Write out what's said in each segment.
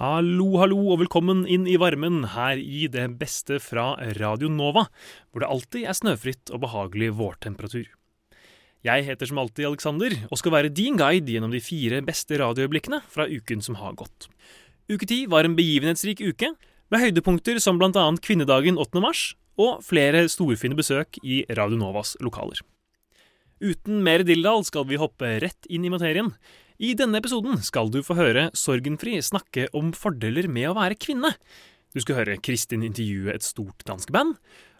Hallo, hallo, og velkommen inn i varmen her i det beste fra Radio Nova, hvor det alltid er snøfritt og behagelig vårtemperatur. Jeg heter som alltid Alexander, og skal være din guide gjennom de fire beste radioøyeblikkene fra uken som har gått. Uke ti var en begivenhetsrik uke, med høydepunkter som annet kvinnedagen 8. mars og flere storfine besøk i Radio Novas lokaler. Uten mer dilldall skal vi hoppe rett inn i materien. I denne episoden skal du få høre Sorgenfri snakke om fordeler med å være kvinne. Du skal høre Kristin intervjue et stort dansk band.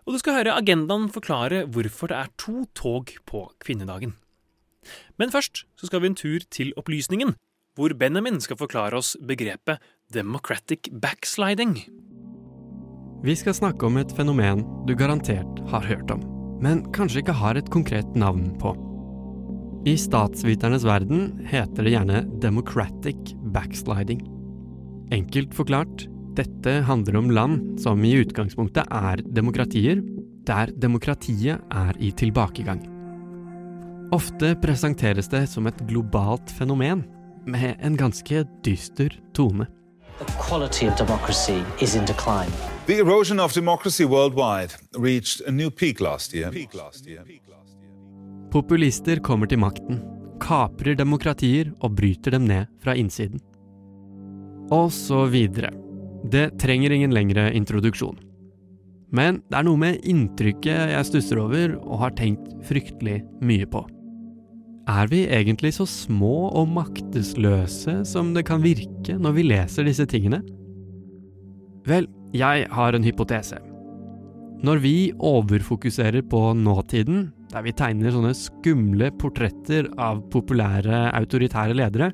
Og du skal høre Agendaen forklare hvorfor det er to tog på kvinnedagen. Men først så skal vi en tur til opplysningen, hvor Benjamin skal forklare oss begrepet democratic backsliding. Vi skal snakke om et fenomen du garantert har hørt om, men kanskje ikke har et konkret navn på. I statsviternes verden heter det gjerne democratic backsliding. Enkelt forklart, dette handler om land som i utgangspunktet er demokratier, der demokratiet er i tilbakegang. Ofte presenteres det som et globalt fenomen, med en ganske dyster tone. The quality of democracy is in decline. The erosion of democracy worldwide reached a new peak last year. Populister kommer til makten, kaprer demokratier og bryter dem ned fra innsiden. Og så videre. Det trenger ingen lengre introduksjon. Men det er noe med inntrykket jeg stusser over og har tenkt fryktelig mye på. Er vi egentlig så små og maktesløse som det kan virke når vi leser disse tingene? Vel, jeg har en hypotese. Når vi overfokuserer på nåtiden, der vi tegner sånne skumle portretter av populære autoritære ledere,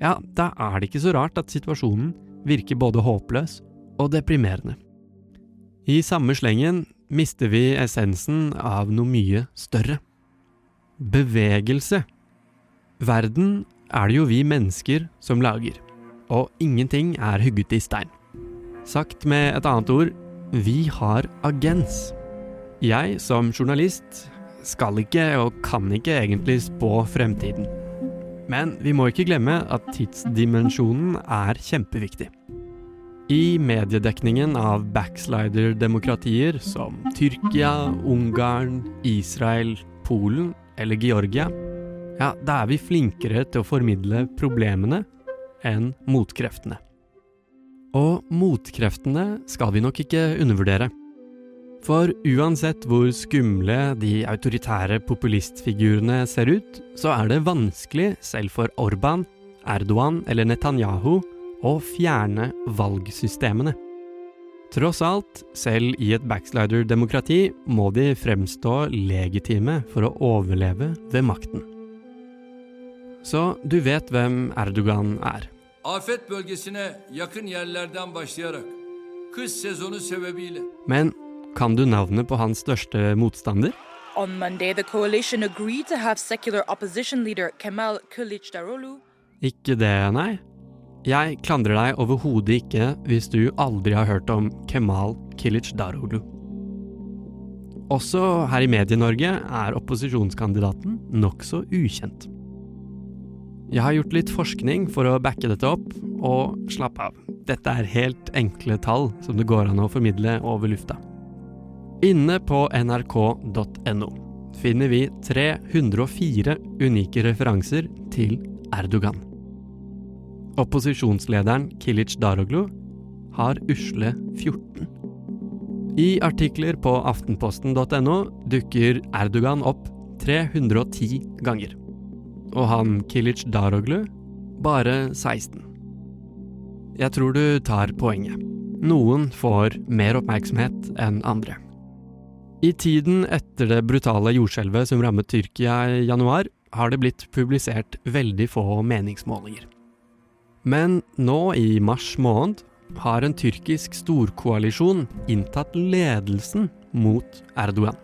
ja, da er det ikke så rart at situasjonen virker både håpløs og deprimerende. I samme slengen mister vi essensen av noe mye større. Bevegelse. Verden er det jo vi mennesker som lager, og ingenting er hugget i stein. Sagt med et annet ord, vi har agens. Jeg som journalist skal ikke og kan ikke egentlig spå fremtiden. Men vi må ikke glemme at tidsdimensjonen er kjempeviktig. I mediedekningen av backslider-demokratier som Tyrkia, Ungarn, Israel, Polen eller Georgia, ja, da er vi flinkere til å formidle problemene enn motkreftene. Og motkreftene skal vi nok ikke undervurdere. For uansett hvor skumle de autoritære populistfigurene ser ut, så er det vanskelig, selv for Orban, Erdogan eller Netanyahu, å fjerne valgsystemene. Tross alt, selv i et backslider-demokrati må de fremstå legitime for å overleve ved makten. Så du vet hvem Erdogan er. Afet bölgesine yakın yerlerden başlayarak kış sezonu sebebiyle Men kan du navnet på hans største motstander? On Monday, the coalition agreed to have secular opposition leader Kemal Kılıçdaroğlu Ikke det, nei. Jeg klandrer deg overhodet ikke hvis du aldri har hørt om Kemal Kılıçdaroğlu. Også her i Medie-Norge er opposisjonskandidaten nokså ukjent. Jeg har gjort litt forskning for å backe dette opp, og slapp av, dette er helt enkle tall som det går an å formidle over lufta. Inne på nrk.no finner vi 304 unike referanser til Erdogan. Opposisjonslederen Kilic Daroglu har usle 14. I artikler på aftenposten.no dukker Erdogan opp 310 ganger. Og han Kilic Daroglu bare 16. Jeg tror du tar poenget. Noen får mer oppmerksomhet enn andre. I tiden etter det brutale jordskjelvet som rammet Tyrkia i januar, har det blitt publisert veldig få meningsmålinger. Men nå i mars måned har en tyrkisk storkoalisjon inntatt ledelsen mot Erdogan.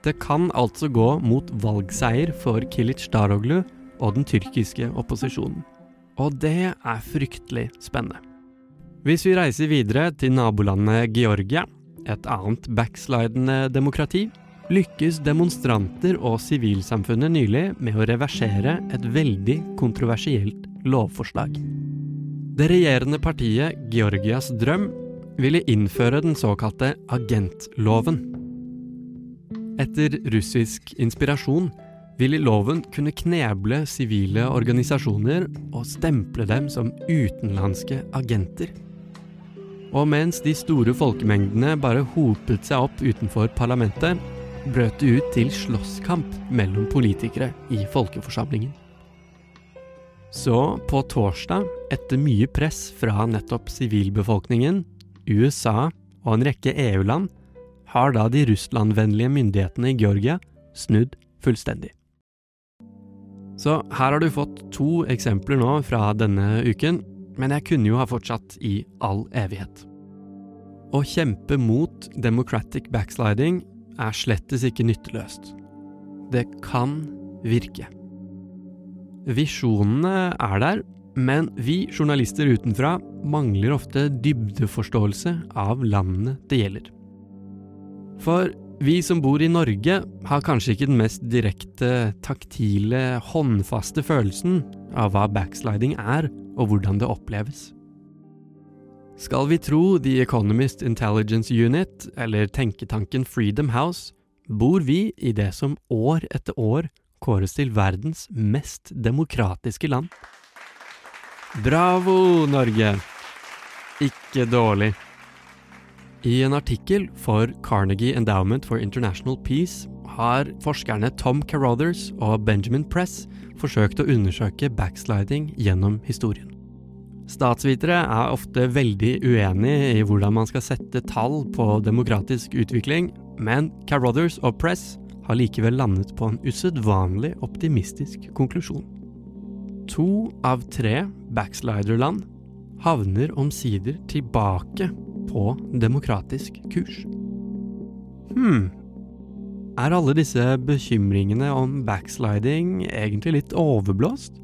Det kan altså gå mot valgseier for Kilic Daroglu og den tyrkiske opposisjonen. Og det er fryktelig spennende. Hvis vi reiser videre til nabolandet Georgia, et annet backslidende demokrati, lykkes demonstranter og sivilsamfunnet nylig med å reversere et veldig kontroversielt lovforslag. Det regjerende partiet Georgias drøm ville innføre den såkalte agentloven. Etter russisk inspirasjon ville loven kunne kneble sivile organisasjoner og stemple dem som utenlandske agenter. Og mens de store folkemengdene bare hopet seg opp utenfor parlamentet, brøt det ut til slåsskamp mellom politikere i folkeforsamlingen. Så på torsdag, etter mye press fra nettopp sivilbefolkningen, USA og en rekke EU-land, har da de russlandvennlige myndighetene i Georgia snudd fullstendig. Så her har du fått to eksempler nå fra denne uken, men jeg kunne jo ha fortsatt i all evighet. Å kjempe mot democratic backsliding er slettes ikke nytteløst. Det kan virke. Visjonene er der, men vi journalister utenfra mangler ofte dybdeforståelse av landene det gjelder. For vi som bor i Norge, har kanskje ikke den mest direkte, taktile, håndfaste følelsen av hva backsliding er, og hvordan det oppleves. Skal vi tro The Economist Intelligence Unit, eller tenketanken Freedom House, bor vi i det som år etter år kåres til verdens mest demokratiske land. Bravo, Norge! Ikke dårlig. I en artikkel for Carnegie Endowment for International Peace har forskerne Tom Carothers og Benjamin Press forsøkt å undersøke backsliding gjennom historien. Statsvitere er ofte veldig uenig i hvordan man skal sette tall på demokratisk utvikling, men Carothers og Press har likevel landet på en usedvanlig optimistisk konklusjon. To av tre backsliderland havner omsider tilbake på demokratisk kurs. Hm, er alle disse bekymringene om backsliding egentlig litt overblåst?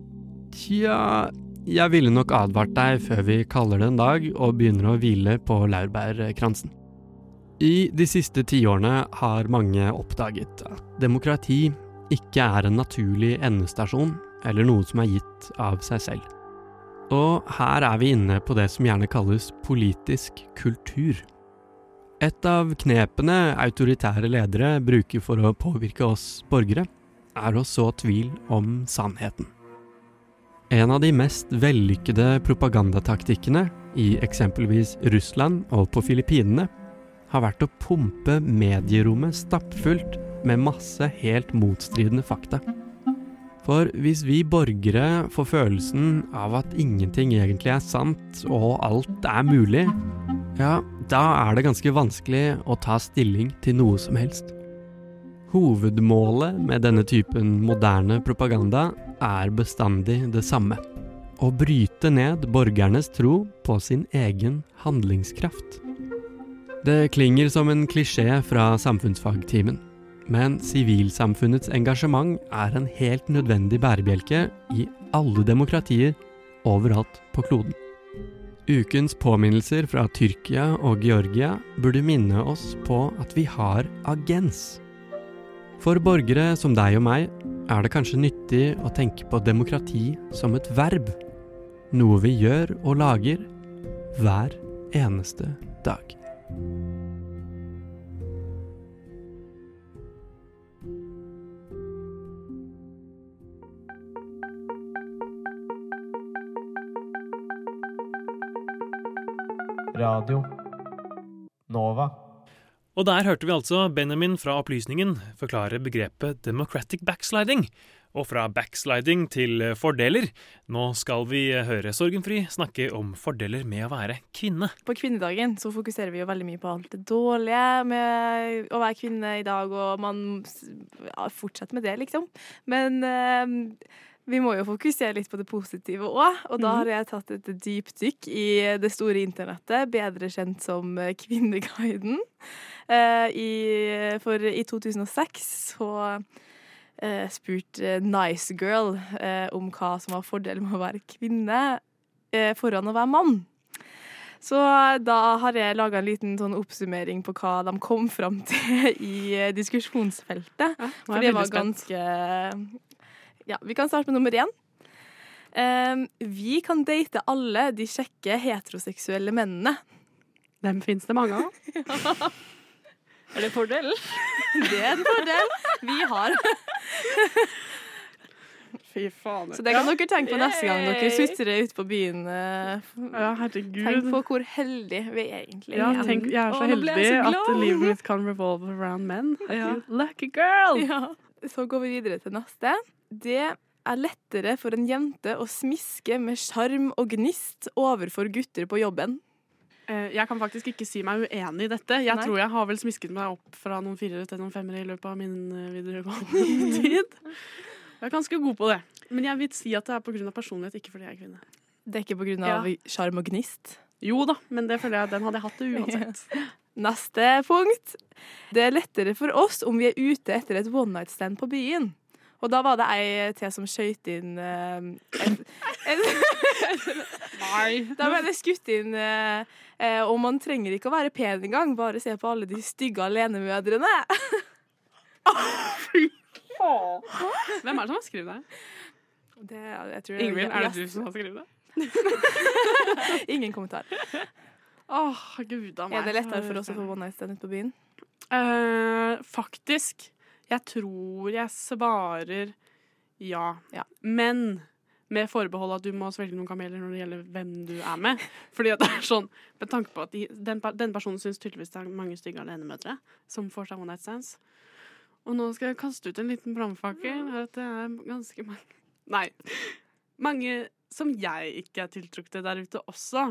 Tja, jeg ville nok advart deg før vi kaller det en dag og begynner å hvile på laurbærkransen. I de siste tiårene har mange oppdaget at demokrati ikke er en naturlig endestasjon eller noe som er gitt av seg selv. Og her er vi inne på det som gjerne kalles politisk kultur. Et av knepene autoritære ledere bruker for å påvirke oss borgere, er å så tvil om sannheten. En av de mest vellykkede propagandataktikkene i eksempelvis Russland og på Filippinene har vært å pumpe medierommet stappfullt med masse helt motstridende fakta. For hvis vi borgere får følelsen av at ingenting egentlig er sant og alt er mulig, ja, da er det ganske vanskelig å ta stilling til noe som helst. Hovedmålet med denne typen moderne propaganda er bestandig det samme. Å bryte ned borgernes tro på sin egen handlingskraft. Det klinger som en klisjé fra samfunnsfagtimen, men sivilsamfunnets engasjement er en helt nødvendig bærebjelke i alle demokratier overalt på kloden. Ukens påminnelser fra Tyrkia og Georgia burde minne oss på at vi har agens. For borgere som deg og meg er det kanskje nyttig å tenke på demokrati som et verb. Noe vi gjør og lager hver eneste dag. Radio Nova. Og der hørte vi altså Benjamin fra Opplysningen forklare begrepet democratic backsliding. Og fra backsliding til fordeler. Nå skal vi høre Sorgenfri snakke om fordeler med å være kvinne. På kvinnedagen så fokuserer vi jo veldig mye på alt det dårlige med å være kvinne i dag, og man ja, fortsetter med det, liksom. Men eh, vi må jo fokusere litt på det positive òg, og da har jeg tatt et dypt dykk i det store internettet, bedre kjent som Kvinneguiden. Eh, i, for i 2006 så eh, spurte Nice Girl eh, om hva som var fordelen med å være kvinne eh, foran å være mann. Så da har jeg laga en liten sånn oppsummering på hva de kom fram til i eh, diskusjonsfeltet. er For det var ganske Ja, vi kan starte med nummer én. Um, vi kan date alle de kjekke heteroseksuelle mennene. Dem fins det mange av. Er det en fordel? Det er en fordel vi har. Fy faen. Så det kan dere tenke på neste gang dere sutrer ute på byen. eh, Ja, herregud. Tenk på hvor heldige vi egentlig Ja, er. tenk, jeg er så Åh, heldig så at livet mitt kan revolve around men. Ja. Lucky girl! Ja. Så går vi videre til neste. Det er lettere for en jente å smiske med sjarm og gnist overfor gutter på jobben. Eh, Jeg kan faktisk ikke si meg uenig i dette. Jeg Nei. tror jeg har vel smisket meg opp fra noen firere til noen femmere i løpet av min eh, videregående tid. Jeg er ganske god på det. Men jeg vil si at det er pga. personlighet, ikke fordi jeg er kvinne. Det er ikke pga. sjarm og gnist. Jo da, men det føler jeg den hadde jeg hatt det uansett. Neste punkt. Det er lettere for oss om vi er ute etter et one night stand på byen. Og da var det ei til som skøyt inn eh, en, en, Da ble det skutt inn eh, eh, Og man trenger ikke å være pen engang, bare se på alle de stygge alenemødrene. Hvem er det som har skrevet det? Det, jeg tror Ingvild, er det du som har skrevet det? Ingen kommentar. Åh, gud a meg. Er det lettere for oss å få one night stand ute på byen? Eh, faktisk. Jeg tror jeg svarer ja. Men med forbehold at du må svelge noen kameler når det gjelder hvem du er med. Fordi at det er sånn, Med tanke på at de, den, den personen syns tydeligvis det er mange stygge alenemødre som får seg one night stands. Og nå skal jeg kaste ut en liten brannfakkel. At det er ganske mange Nei. Mange som jeg ikke er tiltrukket til der ute også.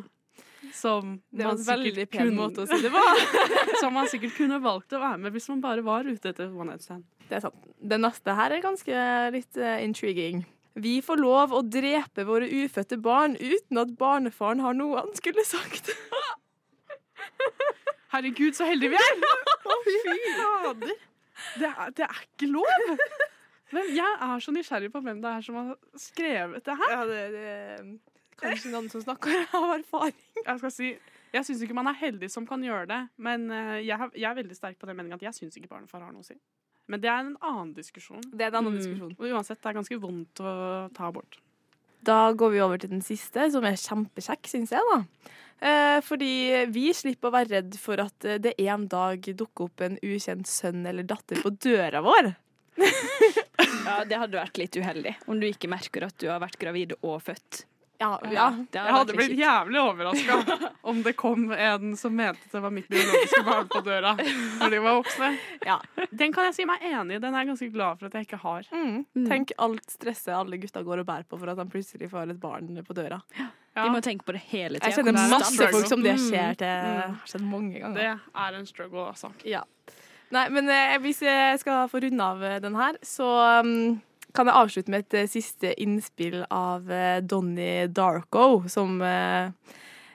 Som Det var man en veldig pen kunne- måte å si det på. som man sikkert kunne valgt å være med hvis man bare var ute etter one night stand. Det er sant. Det neste her er ganske litt uh, intriguing. Vi får lov å drepe våre ufødte barn uten at barnefaren har noe han skulle sagt. Herregud, så heldige vi er! Å, fy fader. Det er, det er ikke lov! Men jeg er så nysgjerrig på hvem det er som har skrevet det her. Ja, det, det Kanskje noen som snakker av erfaring. Jeg skal si jeg syns ikke man er heldig som kan gjøre det, men eh, jeg, har, jeg er veldig sterk på den meningen at jeg syns ikke barnefar har noe å si. Men det er en annen diskusjon. Det er en annen diskusjon. Og uansett, det er ganske vondt å ta abort. Da går vi over til den siste, som er kjempekjekk, syns jeg. da. Eh, fordi vi slipper å være redd for at eh, det en dag dukker opp en ukjent sønn eller datter på døra vår. Ja, det hadde vært litt uheldig om du ikke merker at du har vært gravid og født. Ja, ja, det Jeg hadde blitt litt jævlig overraska om det kom en som mente det var mitt biologiske barn på døra når de var voksne. Ja. Den kan jeg si meg enig i. Den er jeg ganske glad for at jeg ikke har. Mm. Tenk alt stresset alle gutta går og bærer på for at de plutselig får et barn på døra. De må tenke på det hele tida. Jeg kjenner masse folk som det Mm. skjer til. Mm. har skjedd mange ganger. Det er en struggle, altså. Ja. Nei, men eh, hvis jeg skal få runde av eh, den her, så um, kan jeg avslutte med et eh, siste innspill av eh, Donnie Darko, som eh,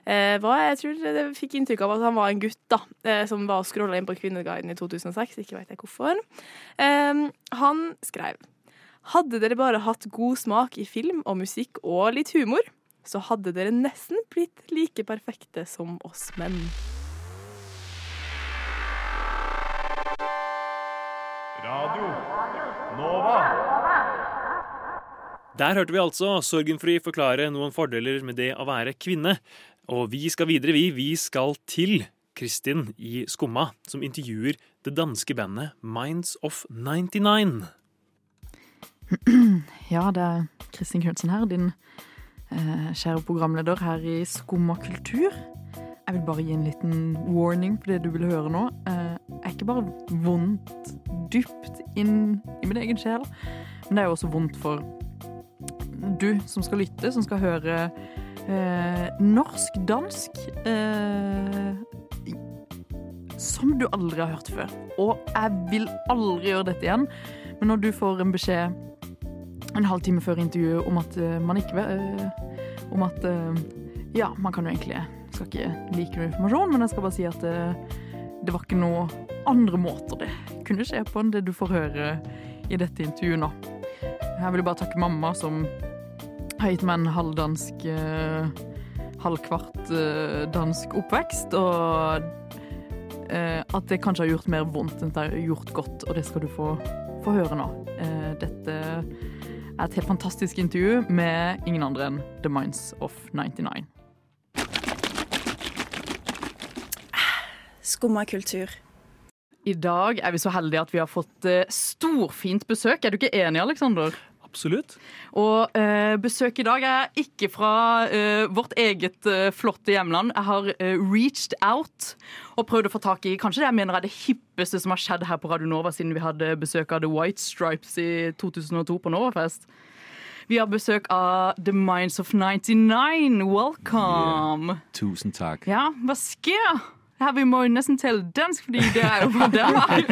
eh, var, Jeg tror det fikk inntrykk av at han var en gutt da, eh, som var scrolla inn på Kvinneguiden i 2006. Ikke vet jeg hvorfor. Eh, han skrev Hadde dere bare hatt god smak i film og musikk og litt humor, så hadde dere nesten blitt like perfekte som oss menn. Radio Nova. Der hørte vi altså Sorgenfri forklare noen fordeler med det å være kvinne. Og vi skal videre, vi. Vi skal til Kristin i Skumma, som intervjuer det danske bandet Minds of 99. Ja, det er Kristin Knutsen her, din eh, kjære programleder her i Skumma kultur. Jeg vil bare gi en liten warning på det du vil høre nå. Eh, er ikke bare vondt dypt inn i min egen sjel, men det er jo også vondt for du som skal lytte, som skal høre eh, norsk-dansk eh, som du aldri har hørt før. Og jeg vil aldri gjøre dette igjen. Men når du får en beskjed en halvtime før intervjuet om at eh, man ikke eh, Om at eh, Ja, man kan jo egentlig Skal ikke like noe informasjon, men jeg skal bare si at eh, det var ikke noe andre måter det kunne skje på enn det du får høre i dette intervjuet nå. Jeg vil bare takke mamma som har gitt meg en halvdansk eh, halvkvart eh, dansk oppvekst, og eh, at det kanskje har gjort mer vondt enn det har gjort godt, og det skal du få, få høre nå. dette dette Et helt fantastisk intervju med ingen andre enn The Minds of 99. Skumma kultur. I dag er vi så heldige at vi har fått storfint besøk. Er du ikke enig, Aleksander? Absolutt. Og eh, besøket i dag er ikke fra eh, vårt eget eh, flotte hjemland. Jeg har eh, reached out og prøvd å få tak i kanskje det jeg mener er det hippeste som har skjedd her på Radio Nova siden vi hadde besøk av The White Stripes i 2002 på Novafest. Vi har besøk av The Minds of 99. Welcome! Tusen takk. Ja, hva sker? Her, vi må jo nesten til dansk, fordi det er jo fra Danmark.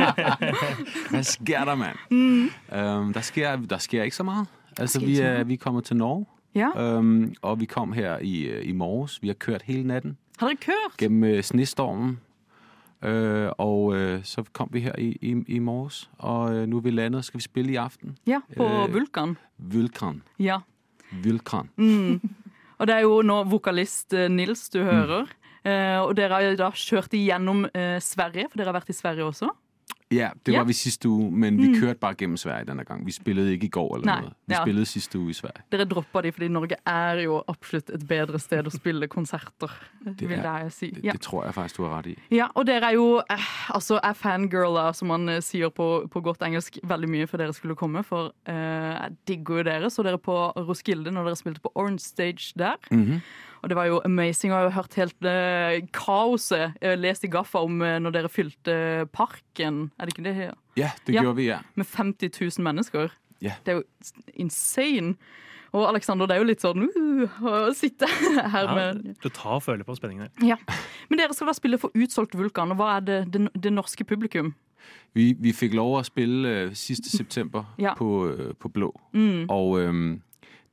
Hva skjer der, mann? Mm. Um, der, sker, der sker ikke så mye. Altså, vi er, vi kommer til Norge, Ja. um, og vi kom her i, i morges. Vi har kørt hele natten Har dere kørt? Gjennom øh, snestormen. Øh, og uh, så kom vi her i, i, i morges, og uh, nå er vi landet. Skal vi spille i aften? Ja, på Vulkan. Vulkan. Ja. Vulkan. Mm. Og det er jo nå vokalist Nils du hører. Eh, og dere har da kjørt igjennom eh, Sverige, for dere har vært i Sverige også. Ja, det Ja. var vi sidste uge, men vi Mm. kørte bare gjennom Sverige denne gang. Vi spilte ikke i går eller Nei, noe. Vi ja. spilte sidste uke i Sverige. Dere droppa de fordi Norge er jo absolutt et bedre sted å spille konserter, vil er- jeg si. Det, Ja. det tror jeg faktisk, du har rett i. Ja, og dere er jo eh, altså er fangirler, som man eh, sier på, på godt engelsk, veldig mye for dere skulle komme. For eh, jeg digger jo dere. Så dere på Roskilde når dere spilte på Orange Stage der. Mhm. Og det var jo amazing. Jeg har hørt helt uh, kaoset har lest i Gaffa om uh, når dere fylte eh, Parken. Er det ikke det? her? Ja, det gjorde vi, ja. Med 50 000 mennesker. Ja. Det er jo insane. Og Alexander, det er jo litt sånn uh, å sitte her Ja, med du tar og føler på spenningen her. ja. Men dere skal da spille for utsolgt Vulkan, og hva er det, det, det norske publikum? Vi, vi fikk lov å spille uh, siste september Ja. på, uh, på Blå, Mm. og øhm,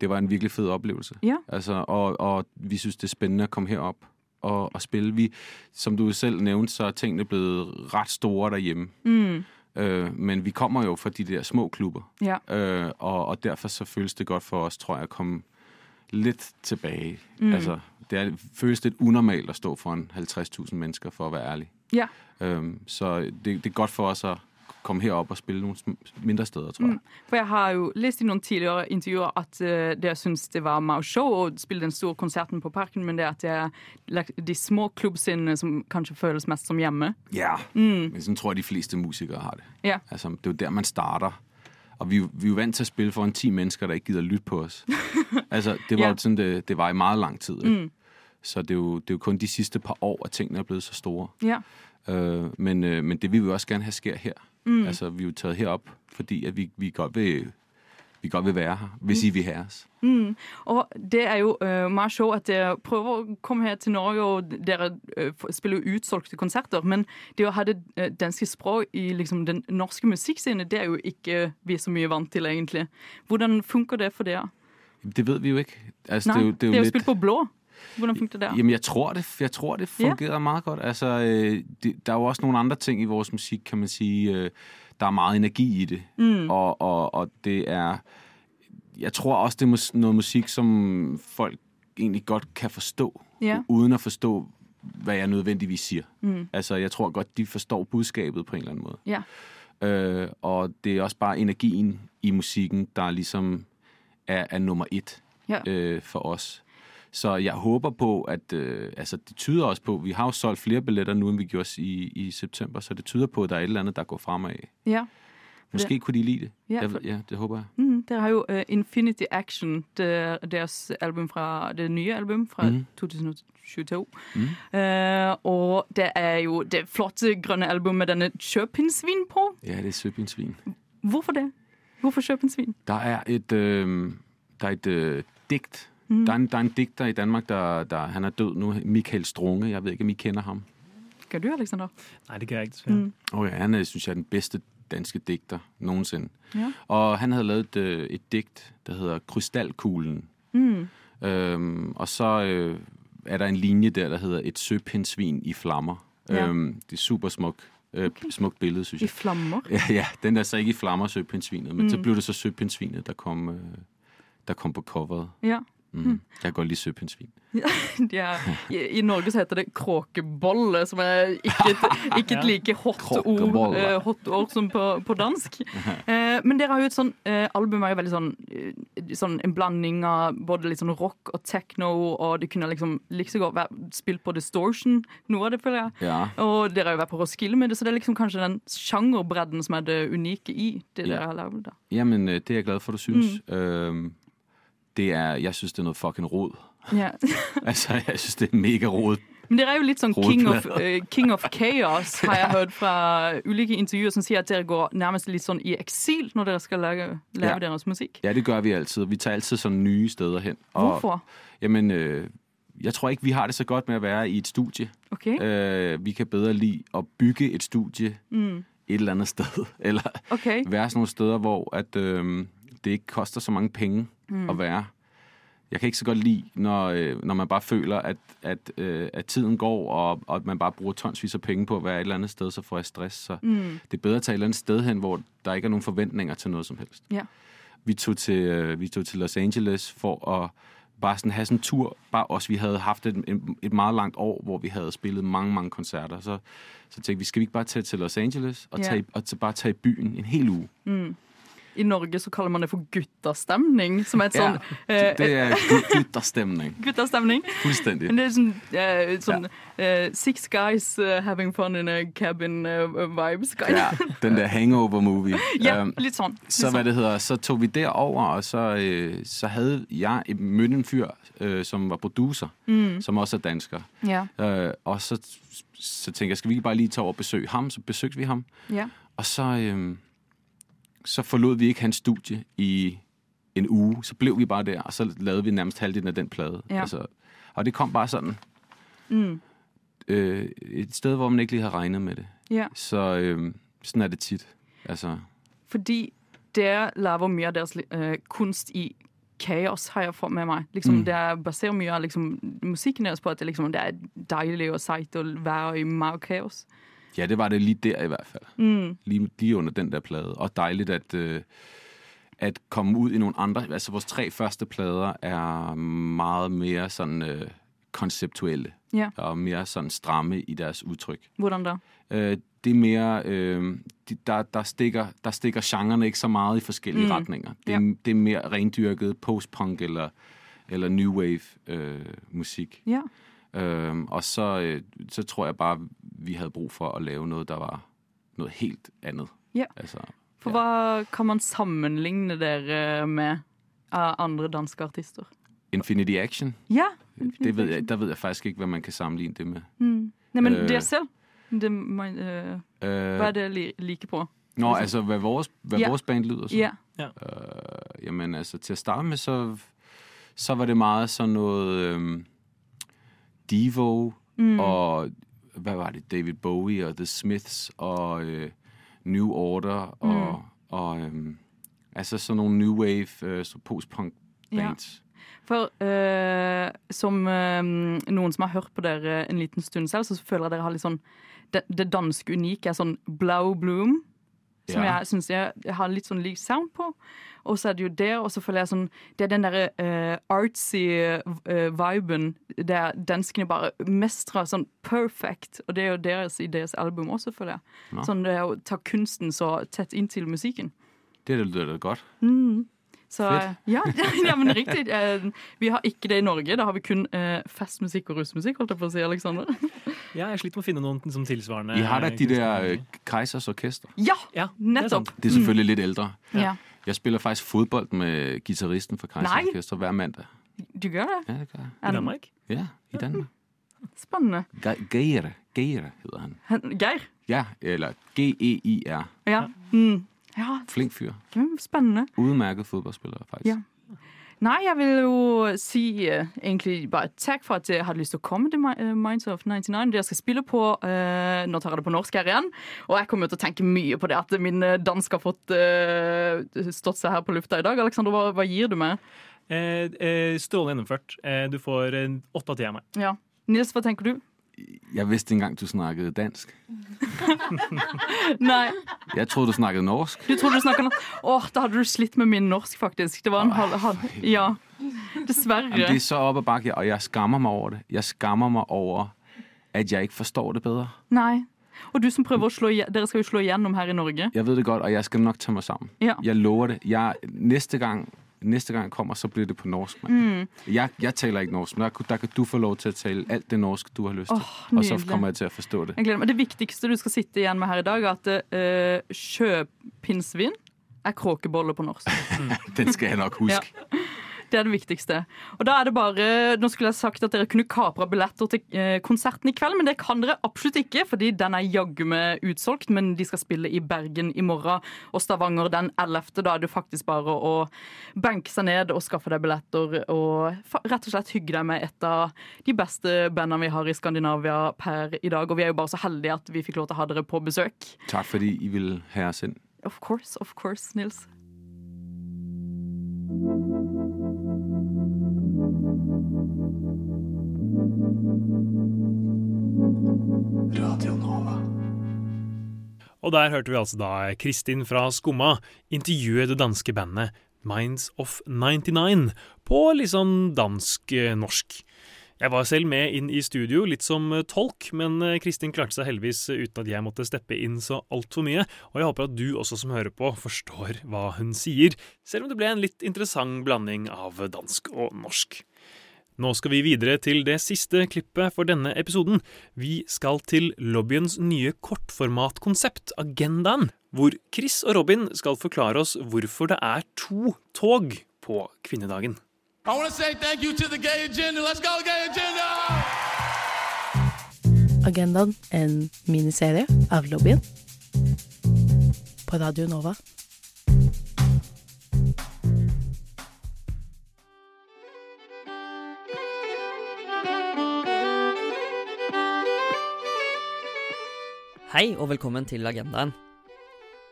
det var en virkelig fed oplevelse. Ja. Altså, og, og vi synes, det er spændende at komme herop og, og spille. Vi, som du selv nævnte, så er tingene blevet rett store derhjemme. Mm. Øh, men vi kommer jo fra de der små klubber, Ja. øh, og, og derfor så føles det godt for oss, tror jeg, at komme litt tilbake. Mm. Altså, det er, føles litt unormalt å stå foran 50.000 mennesker, for å være ærlig. Ja. Øhm, så det, det er godt for oss at komme herop og spille noen mindre steder, tror jeg. Mm. For jeg har jo lest i noen tidligere intervjuer at uh, dere syns det var mau show å spille den store konserten på Parken, men det at det er de små klubbscenene som kanskje føles mest som hjemme. Ja, Mm. men sådan tror jeg, de fleste musikere har det. Ja. Altså, det er jo der, man starter. Og vi, vi er jo vant til å spille foran ti mennesker, der ikke gider lytte på oss. altså, det var jo sådan, det, det var i meget lang tid. Ikke? Mm. Så det er, jo, det er jo kun de siste par år, at tingene er blevet så store. Ja. Øh, men, øh, men det vil vi også gerne have sker her. Mm. Altså, vi er jo taget herop, fordi at vi, vi, godt vil, vi godt vil være her, hvis I vil have os. Mm. Og det er jo uh, mer show at dere prøver å komme her til Norge, og dere uh, spiller jo utsolgte konserter. Men det å ha det uh, danske språk i liksom, den norske musikkscenen, det er jo ikke vi så mye vant til, egentlig. Hvordan funker det for dere? Det ved vi jo ikke. Altså, Nei, det er jo, det er jo jo lidt... spilt på blå. Hvordan fungerer det der? Jamen, jeg tror, det, jeg tror, det fungerer yeah. meget godt. Altså, øh, det, der er jo også nogle andre ting i vores musik, kan man sige. Øh, der er meget energi i det. Mm. Og, og, og det er... Jeg tror også, det er noget musik, som folk egentlig godt kan forstå, yeah. uden at forstå, hvad jeg nødvendigvis siger. Mm. Altså, jeg tror godt, de forstår budskabet på en eller anden måde. Ja. Øh, og det er også bare energien i musikken, der ligesom er, er nummer et Ja. øh, for os. Så jeg håper på, at øh, altså, det tyder også på, vi har jo solgt flere billetter nu, end vi gjorde i, i september, så det tyder på, at der er et eller andet, der går fremad. Ja. Måske kunne de lide det. Ja, for- ja det håber jeg. Mm, dere har jo uh, Infinity Action, det, deres album fra, det nye album fra mm. 2022. Mm. Uh, og det er jo det flotte grønne album med denne kjøpinnsvin på. Ja, det er søpindsvin. Hvorfor det? Hvorfor kjøpinnsvin? Der er et, øh, der er et øh, digt. Mhm. Der, er en, der er en digter i Danmark, der, der han er død nu, Michael Strunge. Jeg ved ikke, om I kender ham. Gør du, Alexander? Nej, det gør jeg ikke. desværre. Mm. Okay, han er, synes jeg, er den bedste danske digter nogensinde. Ja. Og han havde lavet et, øh, et digt, der hedder Krystalkuglen. Mm. Øhm, og så øh, er der en linje der, der hedder Et søpindsvin i flammer. Ja. Øhm, det er super smuk, øh, okay. smukt billede, synes jeg. I flammer? Ja, ja, den er så ikke i flammer, søpindsvinet, men Mm. så blev det så søpindsvinet, der kom, øh, der kom på coveret. Ja. Mm. Jeg går litt lide Ja, i, I Norge så heter det kråkebolle, som er ikke et, ikke et like hot ord, eh, hot ord som på, på dansk. Uh, men dere har jo et sånn uh, album er jo veldig sånn, sånn en blanding av både litt sånn rock og techno, og det kunne liksom like godt vært spilt på Distortion, noe av det føler jeg. Ja. Og dere har jo vært på Roskilde med det, så det er liksom kanskje den sjangerbredden som er det unike i det Ja. dere har lagd. da. men det er jeg glad for, du synes. Øhm, det er, jeg synes, det er noe fucking rod. Ja. altså, jeg synes, det er mega rod. Men dere er jo litt sånn king of, eh, king of chaos, har jeg hørt fra ulike intervjuer som sier at dere går nærmest litt sånn i eksil når dere skal lage, lave Ja. deres musikk. Ja, det gjør vi alltid. Vi tar alltid sånn nye steder hen. Og, Hvorfor? Jamen, øh, jeg tror ikke, vi har det så godt med å være i et studie. Okay. Øh, vi kan bedre lide å bygge et studie Mm. et eller annet sted. Eller Okay. være sånne steder, hvor at, øh, det ikke koster så mange penge Mm. at være. Jeg kan ikke så godt lide, når, øh, når man bare føler, at, at, øh, at tiden går, og, og at man bare bruger tonsvis af penge på at være et eller andet sted, så får jeg stress. Så Mm. det er bedre at tage et eller andet sted hen, hvor der ikke er nogen forventninger til noget som helst. Ja. Vi tog til, øh, vi tog til Los Angeles for at bare sådan have sådan en tur. Bare os, vi havde haft et, et, et meget langt år, hvor vi havde spillet mange, mange koncerter. Så, så tænkte vi, skal vi ikke bare tage til Los Angeles og, Ja. tage, og bare tage i byen en hel uge? Mm. I Norge så kaller man det for guttastemning, som er et sånn ja, det er guttastemning. Guttastemning. Fuldstændig. Men det er sånn, uh, sånn uh, Six guys eh, having fun in a cabin eh, vibes. guy. Ja, den der hangover-movie. Ja, litt sånn. Litt Så sånn. det hedder, så tog vi derover, og så, øh, så hadde jeg et- mødt en fyr, øh, som var producer, Mm. som også er dansker. Ja. Øh, og så, så tænkte jeg, skal vi ikke bare lige tage over og besøge ham? Så besøgte vi ham. Ja. Og så, øh, så forlod vi ikke hans studie i en uge. Så blev vi bare der, og så lavede vi nærmest halvdelen af den plade. Ja. Altså, og det kom bare sådan. Mm. Øh, et sted, hvor man ikke lige havde regnet med det. Ja. Så øh, sådan er det tit. Altså, Fordi dere laver mye av deres øh, kunst i kaos, har jeg fått med meg. Liksom, Mm. Det er- baserer mye av liksom, musikken deres på at det, liksom, det er deilig og seigt å være i meget kaos. Ja, det var det lige der i hvert fald. Mm. lige, lige under den der plade. Og dejligt at, øh, at komme ud i nogle andre. Altså vores tre første plader er meget mere sådan øh, konceptuelle. Ja. Og mere sådan stramme i deres udtryk. Hvordan da? Øh, det er mere, øh, de, der, der, stikker, der stikker genrerne ikke så meget i forskellige Mm. retninger. Det, Ja. det er mere rendyrket postpunk eller, eller new wave øh, musik. Ja. Øhm, og så, øh, så tror jeg bare, vi havde brug for at lave noget, der var noget helt andet. Ja. Altså, For hva kan man sammenligne dere med av andre danske artister? Infinity Action, Ja. det ved jeg, der ved jeg faktisk ikke, hva man kan sammenligne det med. Mm. Nei, men Øh. det selv? Det, man, eh, Øh, hva er det li like på? Nå, altså, hva vores, hvad Ja. vores band lyder som? Ja. Ja. Øh, jamen, altså, til at starte med, så, så var det meget sådan noget Devo, Mm. og hvad var det, David Bowie og The Smiths, og øh, New Order, og, Mm. og øhm, altså sådan nogle new wave, øh, så post-punk Ja. bands. For eh, som eh, noen som har hørt på dere en liten stund selv, så føler jeg dere har litt sånn Det, det danske unike er sånn Blau Bloom, som Ja. jeg syns jeg, jeg har litt sånn lik sound på. Og så er det jo det, og så føler jeg sånn Det er den derre uh, artsy uh, viben der danskene bare mestrer sånn perfect. Og det er jo deres i deres album også, føler jeg. Ja. Sånn det er å ta kunsten så tett inntil musikken. Det lyder du godt. Mm. Så eh, ja, ja, men riktig. Eh, Vi har ikke det i Norge. Da har vi kun eh, festmusikk og russmusikk, holdt jeg på å si, Alexander. Ja, jeg sliter med å finne noen som tilsvarende. I har da de der øh, Keisers Orkester. Ja, Ja, nettopp. Det er selvfølgelig litt eldre. Ja. Jeg spiller faktisk fotball med gitarristen for Keisers. Orkester hver mandag. Du gjør det? Ja, det gør jeg. I Danmark? Ja, i Danmark. Spennende. Geir, Geir han. Han- Geir? Ja, eller G-E-I-R. Ja. Mm. Ja. Flink fyr. mm, Spennende. Utmerket fotballspiller, faktisk. Ja. Nei, jeg vil jo si uh, egentlig bare takk for at jeg hadde lyst til å komme til eh, Minds of 99. Det jeg skal spille på uh, Nå tar jeg det på norsk her igjen. Og jeg kommer til å tenke mye på det at min dansk har fått stått seg her på lufta i dag. Alexander, hva, hva gir du meg? Eh, eh, Strålende gjennomført. Eh, du får åtte av ti av meg. Ja. Nils, hva tenker du? Jeg vidste engang, du snakket dansk. Nei. Jeg trodde du snakket norsk. Du trodde du snakket norsk? Åh, da hadde du slitt med min norsk, faktisk. Det var en halv, halv Ja. Dessverre. Jamen, det er så opp og bakke, og jeg skammer meg over det. Jeg skammer meg over at jeg ikke forstår det bedre. Nei. Og du som prøver å slå Dere skal jo slå igjennom her i Norge. Jeg vet det godt, og jeg skal nok ta meg sammen. Ja. Jeg lover det. Jeg, neste gang, næste gang jeg kommer, så blir det på norsk. Mm. Jeg, jeg taler ikke norsk, men der, der kan du få lov til å tale alt det norske du har lyst til. Oh, og så kommer jeg til å forstå det. Jeg gleder meg. Det viktigste du skal sitte igjen med her i dag, er at uh, sjøpinnsvin er kråkebolle på norsk. Den skal jeg nok huske. Ja. Det er det viktigste. Og da er det bare, Nå skulle jeg sagt at dere kunne kapra billetter til eh, konserten i kveld, men det kan dere absolutt ikke, fordi den er jaggu meg utsolgt. Men de skal spille i Bergen i morgen og Stavanger den 11. Da er det faktisk bare å benke seg ned og skaffe deg billetter og rett og slett hygge deg med et av de beste bandene vi har i Skandinavia per i dag. Og vi er jo bare så heldige at vi fikk lov til å ha dere på besøk. Takk fordi I vil ha oss inn. Of course, of course, Nils. Og der hørte vi altså da Kristin fra Skumma intervjue det danske bandet Minds of 99 på litt sånn dansk-norsk. Jeg var selv med inn i studio, litt som eh, tolk, men eh, Kristin klarte seg heldigvis uten at jeg måtte steppe inn så altfor mye, og jeg håper at du også som hører på, forstår hva hun sier, selv om det ble en litt interessant blanding av dansk og norsk. Nå skal vi videre til det siste klippet for denne episoden. Vi skal til lobbyens nye kortformatkonsept, Agendaen, hvor Chris og Robin skal forklare oss hvorfor det er to tog på kvinnedagen. I want to say thank you to the gay agenda. Let's go, gay agenda! Agendaen, en miniserie av lobbyen på Radio Nova. Hei og velkommen til Agendaen.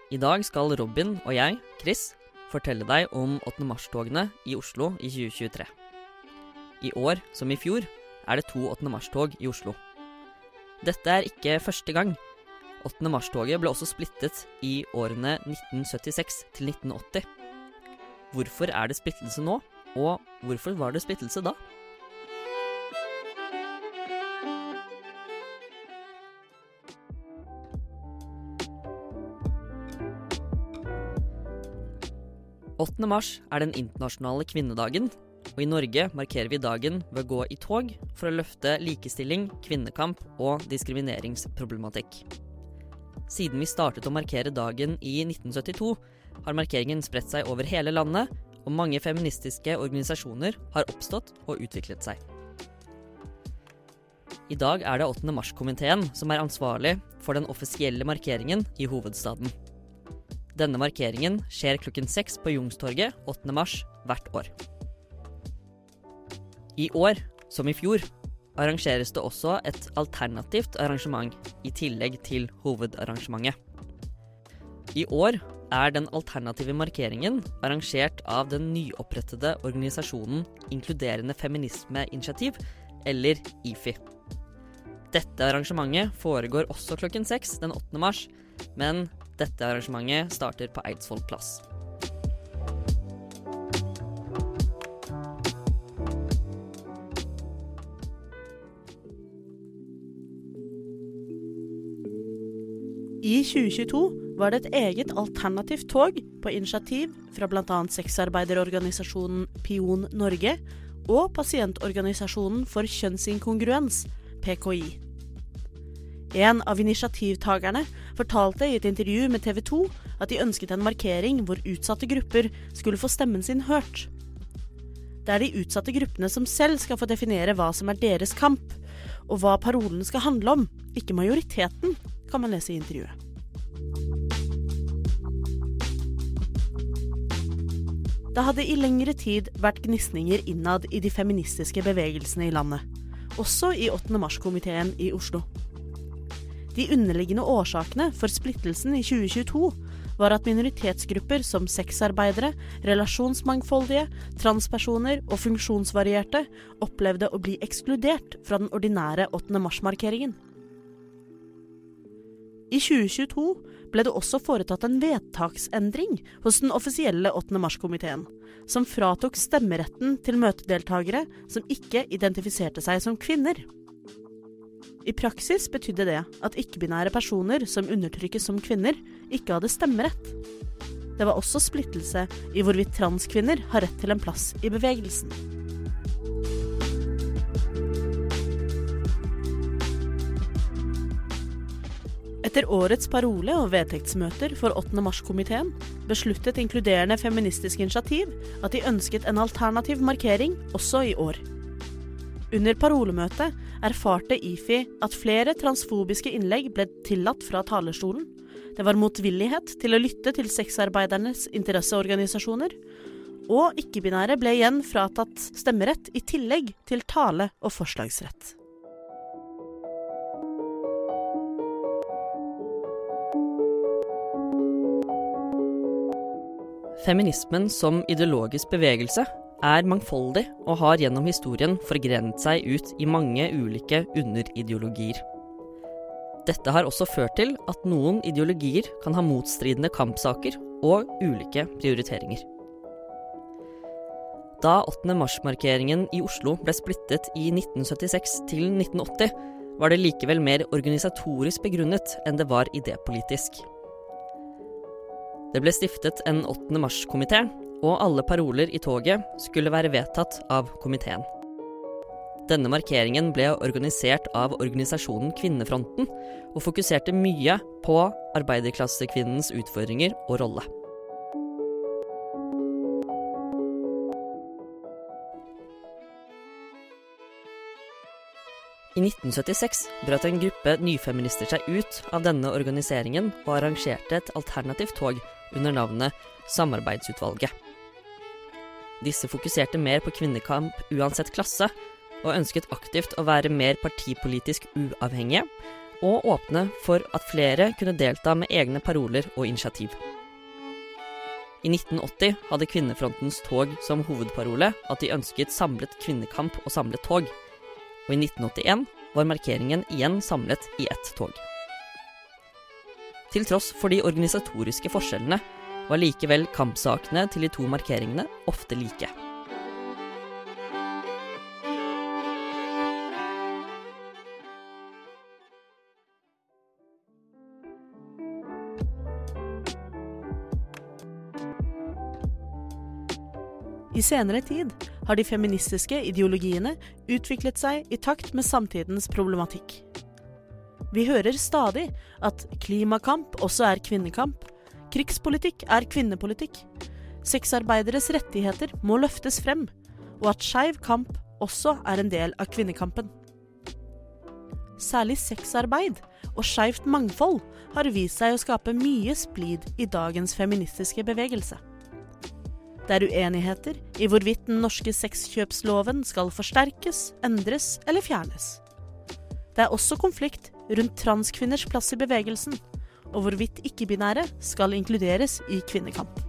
I dag skal Robin og jeg, Chris, fortelle deg om 8. mars-togene i Oslo i 2023. I år, som i fjor, er det to 8. mars-tog i Oslo. Dette er ikke første gang. 8. mars-toget ble også splittet i årene 1976 til 1980. Hvorfor er det splittelse nå, og hvorfor var det splittelse da? «8. mars er den internasjonale kvinnedagen, og i Norge markerer vi dagen ved å gå i tog for å løfte likestilling, kvinnekamp og diskrimineringsproblematikk. Siden vi startet å markere dagen i 1972, har markeringen spredt seg over hele landet, og mange feministiske organisasjoner har oppstått og utviklet seg. I dag er det 8. mars-komiteen som er ansvarlig for den offisielle markeringen i hovedstaden. Denne markeringen skjer klokken seks på Jungstorget 8. mars hvert år. I år, som i fjor, arrangeres det også et alternativt arrangement i tillegg til hovedarrangementet. I år er den alternative markeringen arrangert av den nyopprettede organisasjonen Inkluderende feminismeinitiativ, eller IFI. Dette arrangementet foregår også klokken seks den 8. mars, men dette arrangementet starter på Eidsvoll plass. I 2022 var det et eget alternativt tog på initiativ fra bl.a. sexarbeiderorganisasjonen Pion Norge og pasientorganisasjonen for kjønnsinkongruens, PKI. En av initiativtakerne fortalte i et intervju med TV 2 at de ønsket en markering hvor utsatte grupper skulle få stemmen sin hørt. Det er de utsatte gruppene som selv skal få definere hva som er deres kamp, og hva parolen skal handle om, ikke majoriteten, kan man lese i intervjuet. Det hadde i lengre tid vært gnisninger innad i de feministiske bevegelsene i landet, også i 8. mars-komiteen i Oslo. De underliggende årsakene for splittelsen i 2022 var at minoritetsgrupper som sexarbeidere, relasjonsmangfoldige, transpersoner og funksjonsvarierte opplevde å bli ekskludert fra den ordinære 8. mars-markeringen. I 2022 ble det også foretatt en vedtaksendring hos den offisielle 8. mars-komiteen, som fratok stemmeretten til møtedeltakere som ikke identifiserte seg som kvinner. I praksis betydde det at ikke-binære personer som undertrykkes som kvinner, ikke hadde stemmerett. Det var også splittelse i hvorvidt transkvinner har rett til en plass i bevegelsen. Etter årets parole og vedtektsmøter for 8. mars-komiteen besluttet inkluderende Feministisk initiativ at de ønsket en alternativ markering også i år. Under parolemøtet erfarte IFI at flere transfobiske innlegg ble tillatt fra talerstolen. Det var motvillighet til å lytte til sexarbeidernes interesseorganisasjoner. Og ikke-binære ble igjen fratatt stemmerett i tillegg til tale- og forslagsrett. Feminismen som ideologisk bevegelse er mangfoldig og har gjennom historien forgrenet seg ut i mange ulike underideologier. Dette har også ført til at noen ideologier kan ha motstridende kampsaker og ulike prioriteringer. Da 8. mars-markeringen i Oslo ble splittet i 1976 til 1980, var det likevel mer organisatorisk begrunnet enn det var idépolitisk. Det ble stiftet en 8. mars-komité, og alle paroler i toget skulle være vedtatt av komiteen. Denne markeringen ble organisert av organisasjonen Kvinnefronten, og fokuserte mye på arbeiderklassekvinnens utfordringer og rolle. I 1976 brøt en gruppe nyfeminister seg ut av denne organiseringen og arrangerte et alternativt tog under navnet Samarbeidsutvalget. Disse fokuserte mer på kvinnekamp uansett klasse, og ønsket aktivt å være mer partipolitisk uavhengige, og åpne for at flere kunne delta med egne paroler og initiativ. I 1980 hadde Kvinnefrontens tog som hovedparole at de ønsket samlet kvinnekamp og samlet tog, og i 1981 var markeringen igjen samlet i ett tog. Til tross for de organisatoriske forskjellene var likevel kampsakene til de to markeringene ofte like. I senere tid har de feministiske ideologiene utviklet seg i takt med samtidens problematikk. Vi hører stadig at klimakamp også er kvinnekamp, krigspolitikk er kvinnepolitikk, sexarbeideres rettigheter må løftes frem, og at skeiv kamp også er en del av kvinnekampen. Særlig sexarbeid og skeivt mangfold har vist seg å skape mye splid i dagens feministiske bevegelse. Det er uenigheter i hvorvidt den norske sexkjøpsloven skal forsterkes, endres eller fjernes. Det er også konflikt rundt transkvinners plass i bevegelsen, og hvorvidt ikke-binære skal inkluderes i kvinnekamp.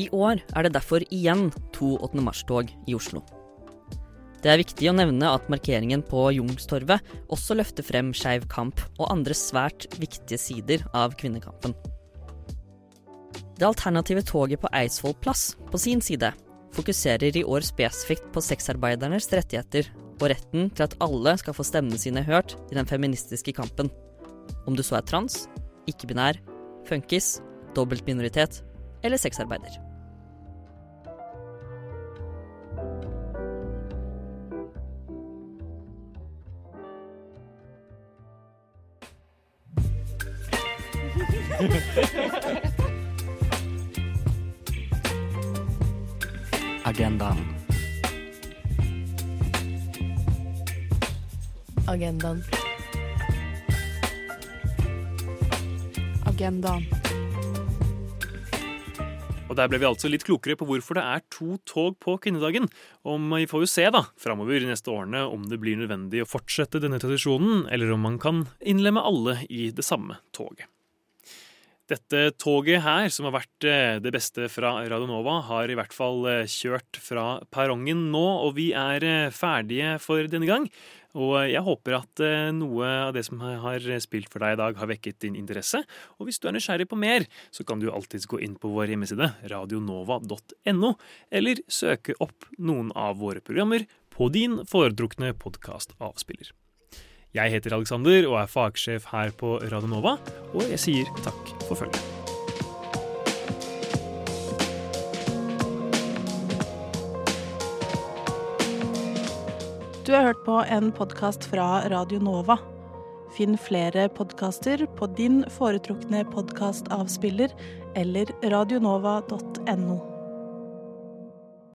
I år er det derfor igjen to 8. mars-tog i Oslo. Det er viktig å nevne at markeringen på Youngstorget også løfter frem skeiv kamp og andre svært viktige sider av kvinnekampen. Det alternative toget på Eidsvoll plass, på sin side, fokuserer i år spesifikt på sexarbeidernes rettigheter og retten til at alle skal få stemmene sine hørt i den feministiske kampen. Om du så er trans, ikke-binær, funkis, dobbeltminoritet eller sexarbeider. Agendaen. Agendaen. Agendaen. Og Der ble vi altså litt klokere på hvorfor det er to tog på kvinnedagen. Om Vi får jo se da, framover de neste årene om det blir nødvendig å fortsette denne tradisjonen, eller om man kan innlemme alle i det samme toget. Dette toget her, som har vært eh, det beste fra Radio Nova, har i hvert fall eh, kjørt fra perrongen nå, og vi er eh, ferdige for denne gang. Og jeg håper at noe av det som har spilt for deg i dag, har vekket din interesse. Og hvis du er nysgjerrig på mer, så kan du alltids gå inn på vår hjemmeside, radionova.no, eller søke opp noen av våre programmer på din foretrukne podkastavspiller. Jeg heter Alexander og er fagsjef her på Radio Nova, og jeg sier takk for følget. Du har hørt på en podkast fra Radio Nova. Finn flere podkaster på din foretrukne podkastavspiller eller radionova.no.